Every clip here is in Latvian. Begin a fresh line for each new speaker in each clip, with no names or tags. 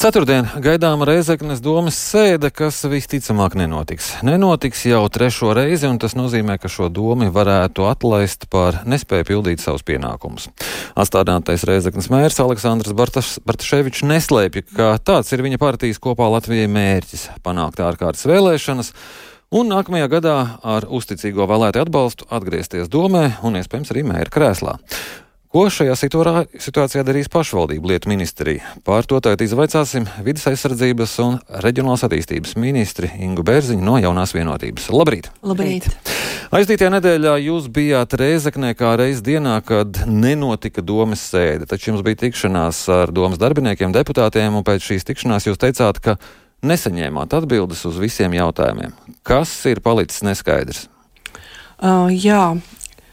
Ceturtdien gaidāma Reizeknas domas sēde, kas visticamāk nenotiks. Nenotiks jau trešo reizi, un tas nozīmē, ka šo domu varētu atlaist par nespēju pildīt savus pienākumus. Astādinātais Reizeknas mērs Aleksandrs Bartaševičs neslēpja, ka tāds ir viņa partijas kopā Latvijai mērķis - panākt ārkārtas vēlēšanas. Un nākamajā gadā ar uzticīgo vēlētāju atbalstu atgriezties domē un iespējams arī mēra krēslā. Ko šajā situācijā darīs pašvaldību lietu ministrija? Pār to tagad izvaicāsim vidas aizsardzības un reģionālās attīstības ministri Ingu Bērziņu no jaunās vienotības. Labrīt!
Labrīt!
Aizdītajā nedēļā jūs bijāt Reizeknē kā reiz dienā, kad nenotika domas sēde, taču jums bija tikšanās ar domas darbiniekiem, deputātiem, un pēc šīs tikšanās jūs teicāt, ka nesaņēmāt atbildes uz visiem jautājumiem. Kas ir palicis neskaidrs?
Uh, jā,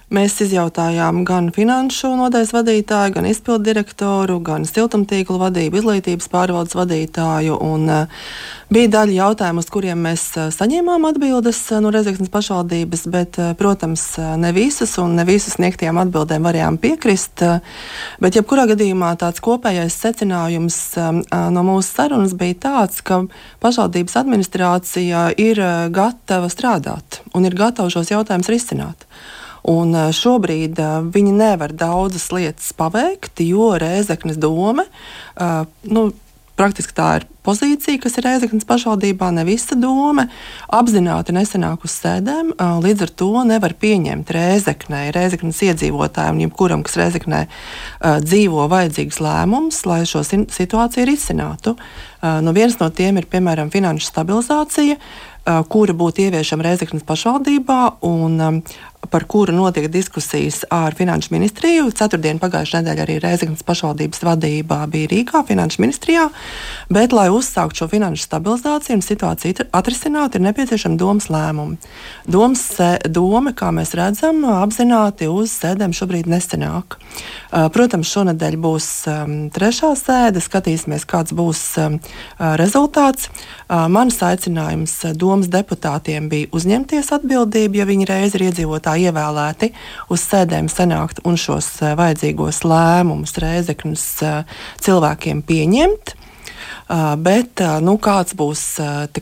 Mēs izjautājām gan finanšu nodaļas vadītāju, gan izpildu direktoru, gan siltumtīklu vadību, izglītības pārvaldes vadītāju. Un, uh, bija daļa jautājumu, uz kuriem mēs uh, saņēmām atbildes uh, no Rezeknas pašvaldības, bet, protams, ne visas un ne visas sniegtajām atbildēm varējām piekrist. Bet, jebkurā gadījumā, tāds kopējais secinājums no mūsu sarunas bija tāds, ka pašvaldības administrācija ir gatava strādāt un ir gatava šos jautājumus risināt. Un eh, šobrīd uh, viņi nevar daudzas lietas paveikt, jo Rēzeknes doma, uh, nu, praktiski tā ir pozīcija, kas ir Reizeknas pašvaldībā, ne visa doma, apzināti nesenāk uz sēdēm, līdz ar to nevar pieņemt Reizeknē, Reizeknas iedzīvotājiem, jebkuram, kas Reizeknē dzīvo, vajadzīgs lēmums, lai šo situāciju risinātu. Nu, viens no tiem ir, piemēram, finanšu stabilizācija, kura būtu ieviešama Reizeknas pašvaldībā, un par kuru notiek diskusijas ar Finanšu ministriju. Ceturtdien pagājušajā nedēļā arī Reizeknas pašvaldības vadībā bija Rīgā, Finanšu ministrijā. Bet, lai uzsāktu šo finanšu stabilizāciju un situāciju atrisinātu, ir nepieciešama domas lēmuma. Domas doma, kā mēs redzam, apzināti uz sēdēm šobrīd nesenāk. Protams, šonadēļ būs trešā sēde, skatīsimies, kāds būs rezultāts. Mans aicinājums domas deputātiem bija uzņemties atbildību, ja viņi reiz ir iedzīvotāji ievēlēti uz sēdēm sanākt un šos eh, vajadzīgos lēmumus Rēzeknas eh, cilvēkiem pieņemt. Uh, bet nu, kāds būs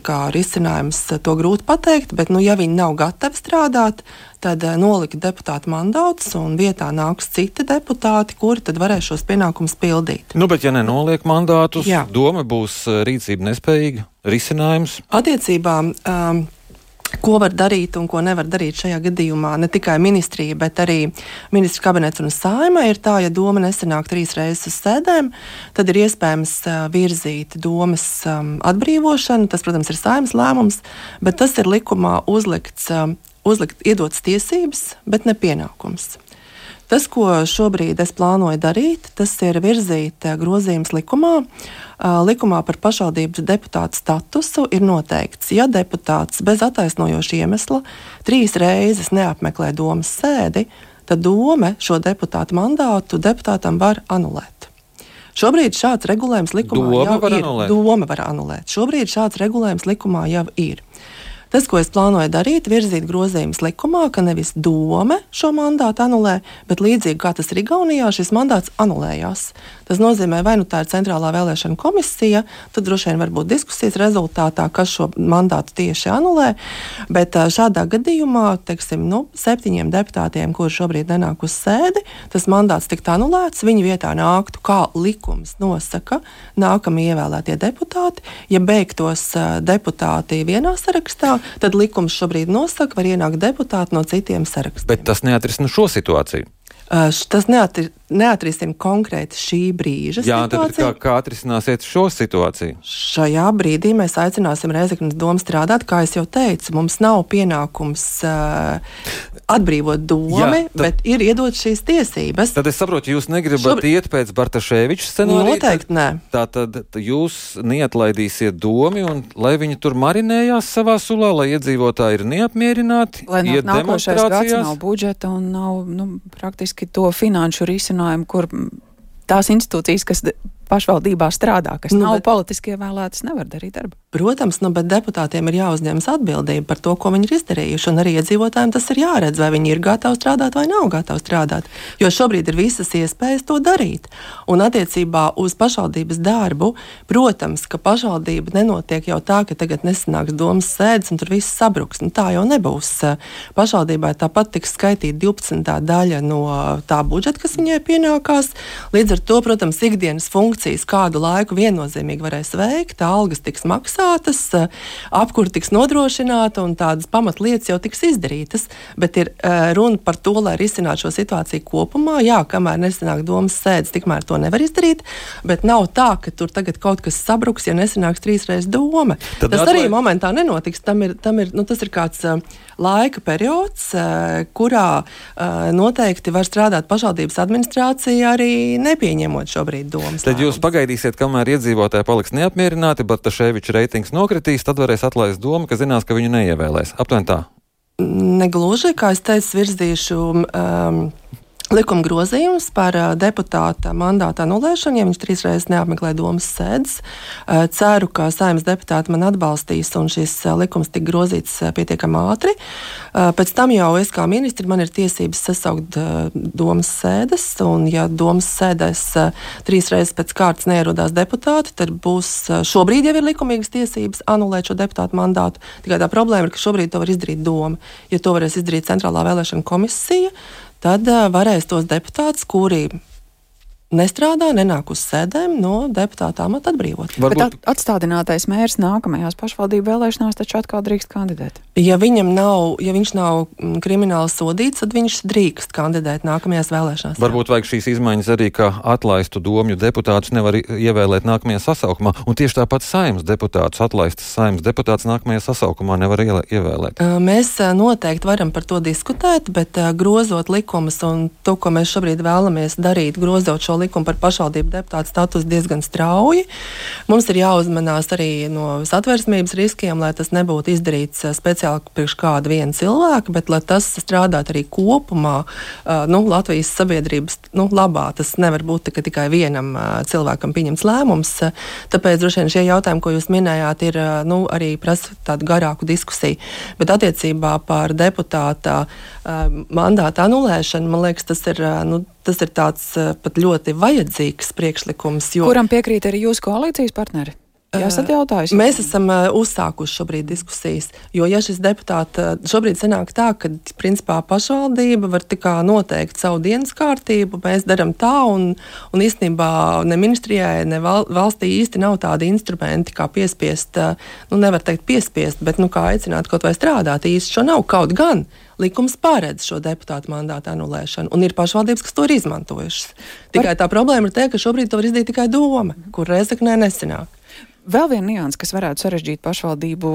kā, risinājums, to grūti pateikt. Bet, nu, ja viņi nav gatavi strādāt, tad nolikt deputāta mandāts un vietā nāks citi deputāti, kuri tad varēs šos pienākumus pildīt.
Nu, bet, ja nenoliek mandātus, Jā. doma būs rīcība nespējīga. Risinājums?
Attiecībā um, Ko var darīt un ko nevar darīt šajā gadījumā? Ne tikai ministrija, bet arī ministrs kabinets un saima ir tā, ja doma nesanāk trīs reizes uz sēdēm, tad ir iespējams virzīt domas atbrīvošanu. Tas, protams, ir saimas lēmums, bet tas ir likumā uzlikts, uzlikt, iedots tiesības, bet ne pienākums. Tas, ko šobrīd es plānoju darīt, tas ir virzīt grozījumus likumā, likumā par pašvaldības deputātu statusu ir noteikts, ja deputāts bez attaisnojoša iemesla trīs reizes neapmeklē domas sēdi, tad doma šo deputātu mandātu deputātam var anulēt. Šobrīd šāds regulējums likumā
doma
jau
ir.
Anulēt. Doma var anulēt. Šobrīd šāds regulējums likumā jau ir. Tas, ko es plānoju darīt, virzīt grozījumus likumā, ka nevis doma šo mandātu anulē, bet līdzīgi kā tas ir Igaunijā, šis mandāts anulējās. Tas nozīmē, vai nu tā ir centrālā vēlēšana komisija, tad droši vien var būt diskusijas rezultātā, kas šo mandātu tieši anulē. Bet šādā gadījumā, teiksim, nu, septiņiem deputātiem, kuriem šobrīd nenāk uz sēdi, tas mandāts tiktu anulēts. Viņu vietā nāktu, kā likums nosaka, nākamie ievēlētie deputāti. Ja beigtos deputāti vienā sarakstā, tad likums šobrīd nosaka, var ienākt deputāti no citiem sarakstiem.
Bet tas neatrisina šo situāciju.
Uh, tas neatri, neatrisina konkrēti šī brīža
Jā,
situāciju.
Tad, kā, kā atrisināsiet šo situāciju?
Šajā brīdī mēs aicināsim Reizeknas domu strādāt. Kā jau teicu, mums nav pienākums uh, atbrīvot domu, bet ir iedot šīs tiesības.
Tad es saprotu, jūs negribat Šobr... iet pēc Bartaševiča scenārija.
Noteikti nē.
Tā tad jūs neatlaidīsiet domu, un lai viņi tur marinējās savā sulā, lai iedzīvotāji ir neapmierināti.
Lai nav nākošais gads nav budžeta un nav nu, praktiski to finanšu risinājumu, kur tās institūcijas, kas pašvaldībā strādā, kas nu, nav bet, politiski ievēlētas, nevar darīt darbu.
Protams, nu, bet deputātiem ir jāuzņemas atbildība par to, ko viņi ir izdarījuši. Un arī iedzīvotājiem tas ir jāredz, vai viņi ir gatavi strādāt vai nav gatavi strādāt. Jo šobrīd ir visas iespējas to darīt. Un attiecībā uz pašvaldības darbu, protams, ka pašvaldība nenotiek jau tā, ka tagad nesanāks domas sēdes un tur viss sabruks. Nu, tā jau nebūs. Pašvaldībai tāpat tiks skaitīta 12. daļa no tā budžeta, kas viņai pienākās. Līdz ar to, protams, ikdienas funkcijas kādu laiku viennozīmīgi varēs veikt, algas tiks maksātas maksātas, eh, apkur tiks nodrošināta un tādas pamatlietas jau tiks izdarītas. Bet ir uh, runa par to, lai risinātu šo situāciju kopumā. Jā, kamēr nesanāk domas sēdes, tikmēr to nevar izdarīt. Bet nav tā, ka tur tagad kaut kas sabruks, ja nesanāks trīsreiz doma. Tad tas arī vai... momentā nenotiks. Tam ir, tam ir, nu, tas ir kāds. Uh, laika periods, kurā noteikti var strādāt pašvaldības administrācija, arī nepieņemot šobrīd domas.
Tad jūs pagaidīsiet, kamēr iedzīvotāji paliks neapmierināti, bet Taševiča reitings nokritīs, tad varēs atlaist domu, ka zinās, ka viņu neievēlēs. Aptuveni tā.
Negluži, kā es teicu, virzīšu. Um, likuma grozījums par deputāta mandāta anulēšanu, ja viņš trīs reizes neapmeklē domas sēdes. Ceru, ka saimnes deputāti man atbalstīs un šis likums tiks grozīts pietiekami ātri. Pēc tam jau es kā ministri man ir tiesības sasaukt domas sēdes, un ja domas sēdēs trīs reizes pēc kārtas neierodās deputāti, tad būs šobrīd jau ir likumīgas tiesības anulēt šo deputātu mandātu. Tikai tā problēma ir, ka šobrīd to var izdarīt doma. Ja to varēs izdarīt Centrālā vēlēšana komisija, tad uh, varēs tos deputātus, kuri nestrādā, nenāk uz sēdēm, no deputāta amata atbrīvot.
Varbūt... Bet atstādinātais mērs nākamajās pašvaldību vēlēšanās taču atkal drīkst kandidēt.
Ja viņam nav, ja viņš nav mm, krimināli sodīts, tad viņš drīkst kandidēt nākamajās vēlēšanās.
Varbūt vajag šīs izmaiņas arī, ka atlaistu domju deputātus nevar ievēlēt nākamajā sasaukumā, un tieši tāpat saimnes deputātus atlaistas saimnes deputāts nākamajā sasaukumā nevar ievēlēt.
Mēs noteikti varam par to diskutēt, bet grozot likumus un to, ko mēs šobrīd vēlamies darīt, grozot šo likumu par pašvaldību deputātu statusu diezgan strauji. Mums ir jāuzmanās arī no satversmības riskiem, lai tas nebūtu izdarīts speciāli priekš kāda viena cilvēka, bet lai tas strādātu arī kopumā nu, Latvijas sabiedrības nu, labā. Tas nevar būt ka tikai vienam cilvēkam pieņemts lēmums. Tāpēc droši vien šie jautājumi, ko jūs minējāt, ir nu, arī prasa tādu garāku diskusiju. Bet attiecībā par deputāta mandāta anulēšanu, man liekas, tas ir nu, tas ir tāds eh, pat ļoti vajadzīgs priekšlikums.
Jo... Kuram piekrīt arī jūsu koalīcijas partneri? Jā, esat jautājis.
Mēs esam uh, uzsākuši šobrīd diskusijas, jo ja šis deputāts uh, šobrīd sanāk tā, ka principā pašvaldība var tikai noteikt savu dienas kārtību, mēs darām tā, un, un īstenībā ne ministrijai, ne val, valstī īsti nav tādi instrumenti, kā piespiest, uh, nu nevar teikt piespiest, bet nu kā aicināt kaut vai strādāt īsti šo nav kaut gan. Likums paredz šo deputātu mandātu anulēšanu, un ir pašvaldības, kas to ir izmantojušas. Tikai tā problēma ir tā, ka šobrīd to var izdarīt tikai doma, kur Reizeknē nesenāk.
Vēl viena nianses, kas varētu sarežģīt pašvaldību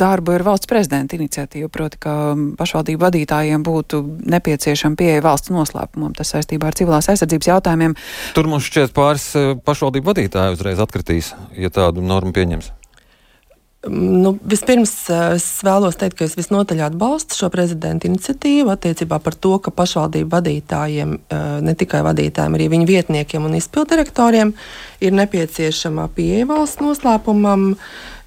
darbu, ir valsts prezidenta iniciatīva. Proti, ka pašvaldību vadītājiem būtu nepieciešama pieeja valsts noslēpumam. Tas saistībā ar civilās aizsardzības jautājumiem.
Tur mums šķiet pāris eh, pašvaldību vadītāji uzreiz atkritīs, ja tādu normu pieņems.
Nu, vispirms eh, es vēlos teikt, ka es visnotaļ atbalstu šo prezidenta iniciatīvu attiecībā par to, ka pašvaldību vadītājiem, eh, ne tikai vadītājiem, arī viņu vietniekiem un izpildirektoriem ir nepieciešama pieeja valsts noslēpumam.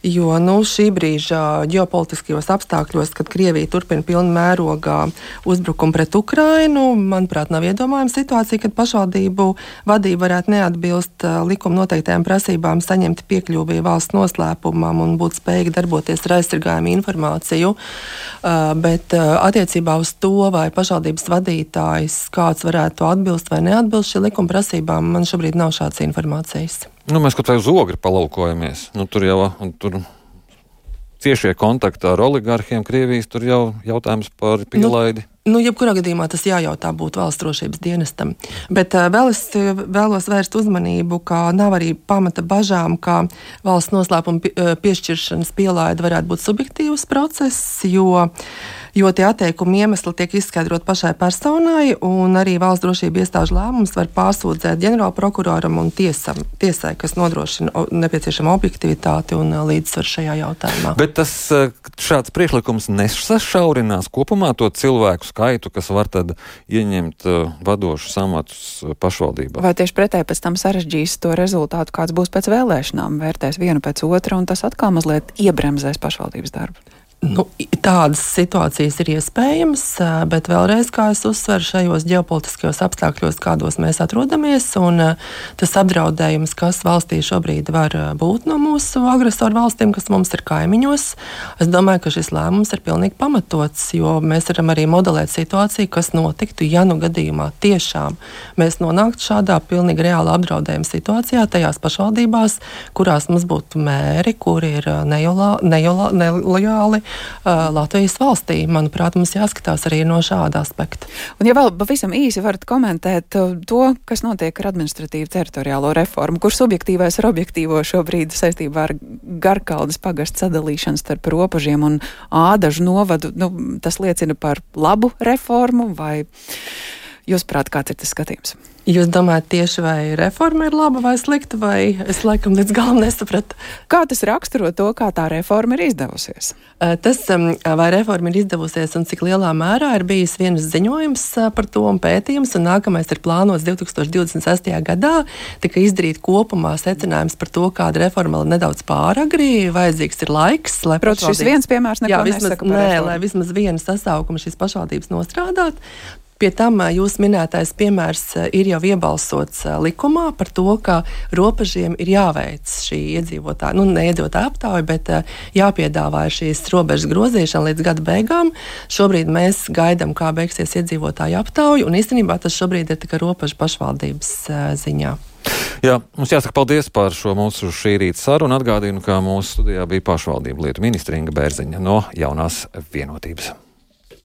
Jo nu, šī brīža ģeopolitiskajos apstākļos, kad Krievija turpina pilnu mērogā uzbrukumu pret Ukrainu, manuprāt, nav iedomājama situācija, kad pašvaldību vadība varētu neatbilst uh, likuma noteiktajām prasībām saņemt piekļuvi valsts noslēpumam un būt spējīgi darboties ar aizsargājumu informāciju. Uh, bet uh, attiecībā uz to, vai pašvaldības vadītājs kāds varētu atbilst vai neatbilst šī likuma prasībām, man šobrīd nav šādas informācijas.
Nu, mēs kaut kā uz ogri palaukojamies. Nu, tur jau tur ciešie kontakti ar oligarhiem Krievijas, tur jau jautājums par nu, pielaidi.
Nu, nu, jebkurā gadījumā tas jājautā būtu valsts drošības dienestam. Bet uh, vēl es vēlos vērst uzmanību, ka nav arī pamata bažām, ka valsts noslēpuma piešķiršanas pielaide varētu būt subjektīvs process, jo jo tie atteikuma iemesli tiek izskaidrot pašai personai, un arī valsts drošība iestāžu lēmums var pārsūdzēt ģenerālprokuroram un tiesam, tiesai, kas nodrošina nepieciešamo objektivitāti un līdzsvaru šajā jautājumā.
Bet tas šāds priekšlikums nesašaurinās kopumā to cilvēku skaitu, kas var tad ieņemt vadošus amatus pašvaldībā.
Vai tieši pretēji pēc tam sarežģīs to rezultātu, kāds būs pēc vēlēšanām, vērtēs vienu pēc otra, un tas atkal mazliet iebremzēs pašvaldības darbu?
Nu, tādas situācijas ir iespējamas, bet vēlreiz, kā es uzsveru, šajos ģeopolitiskajos apstākļos, kādos mēs atrodamies, un tas apdraudējums, kas valstī šobrīd var būt no mūsu agresoru valstīm, kas mums ir kaimiņos, es domāju, ka šis lēmums ir pilnīgi pamatots, jo mēs varam arī modelēt situāciju, kas notiktu, ja nu gadījumā tiešām mēs nonāktu šādā pilnīgi reāla apdraudējuma situācijā, tajās pašvaldībās, kurās mums būtu mēri, kuri ir nelojāli uh, Latvijas valstī. Manuprāt, mums jāskatās arī no šāda aspekta.
Un, ja vēl pavisam īsi varat komentēt to, kas notiek ar administratīvu teritoriālo reformu, kur subjektīvais ar objektīvo šobrīd saistībā ar Garkaldas pagastu sadalīšanu starp robežiem un ādažu novadu, nu, tas liecina par labu reformu vai jūs prāt, kāds ir tas skatījums?
Jūs domājat, tieši vai reforma ir laba vai slikta, vai es laikam līdz galam nesapratu?
Kā tas raksturo to, kā tā reforma ir izdevusies?
Tas, vai reforma ir izdevusies un cik lielā mērā ir bijis viens ziņojums par to un pētījums, un nākamais ir plānots 2026. gadā, tika izdarīt kopumā secinājums par to, kāda reforma ir nedaudz pāragri, vajadzīgs ir laiks, lai.
Protams, šis viens piemērs neko jā, vismaz, nesaka nē, reformu.
lai vismaz vienu sasaukumu šīs pašvaldības nostrādāt. Pie tam jūs minētais piemērs ir jau iebalsots likumā par to, ka robežiem ir jāveic šī iedzīvotāja, nu, neiedzīvotāja aptauja, bet jāpiedāvā šīs robežas grozīšana līdz gada beigām. Šobrīd mēs gaidām, kā beigsies iedzīvotāju aptauja, un īstenībā tas šobrīd ir tikai robežu pašvaldības ziņā.
Jā, mums jāsaka paldies par šo mūsu šī rīta sarunu. Atgādinu, ka mūsu studijā bija pašvaldību lietu ministra Inga Bērziņa no jaunās vienotības.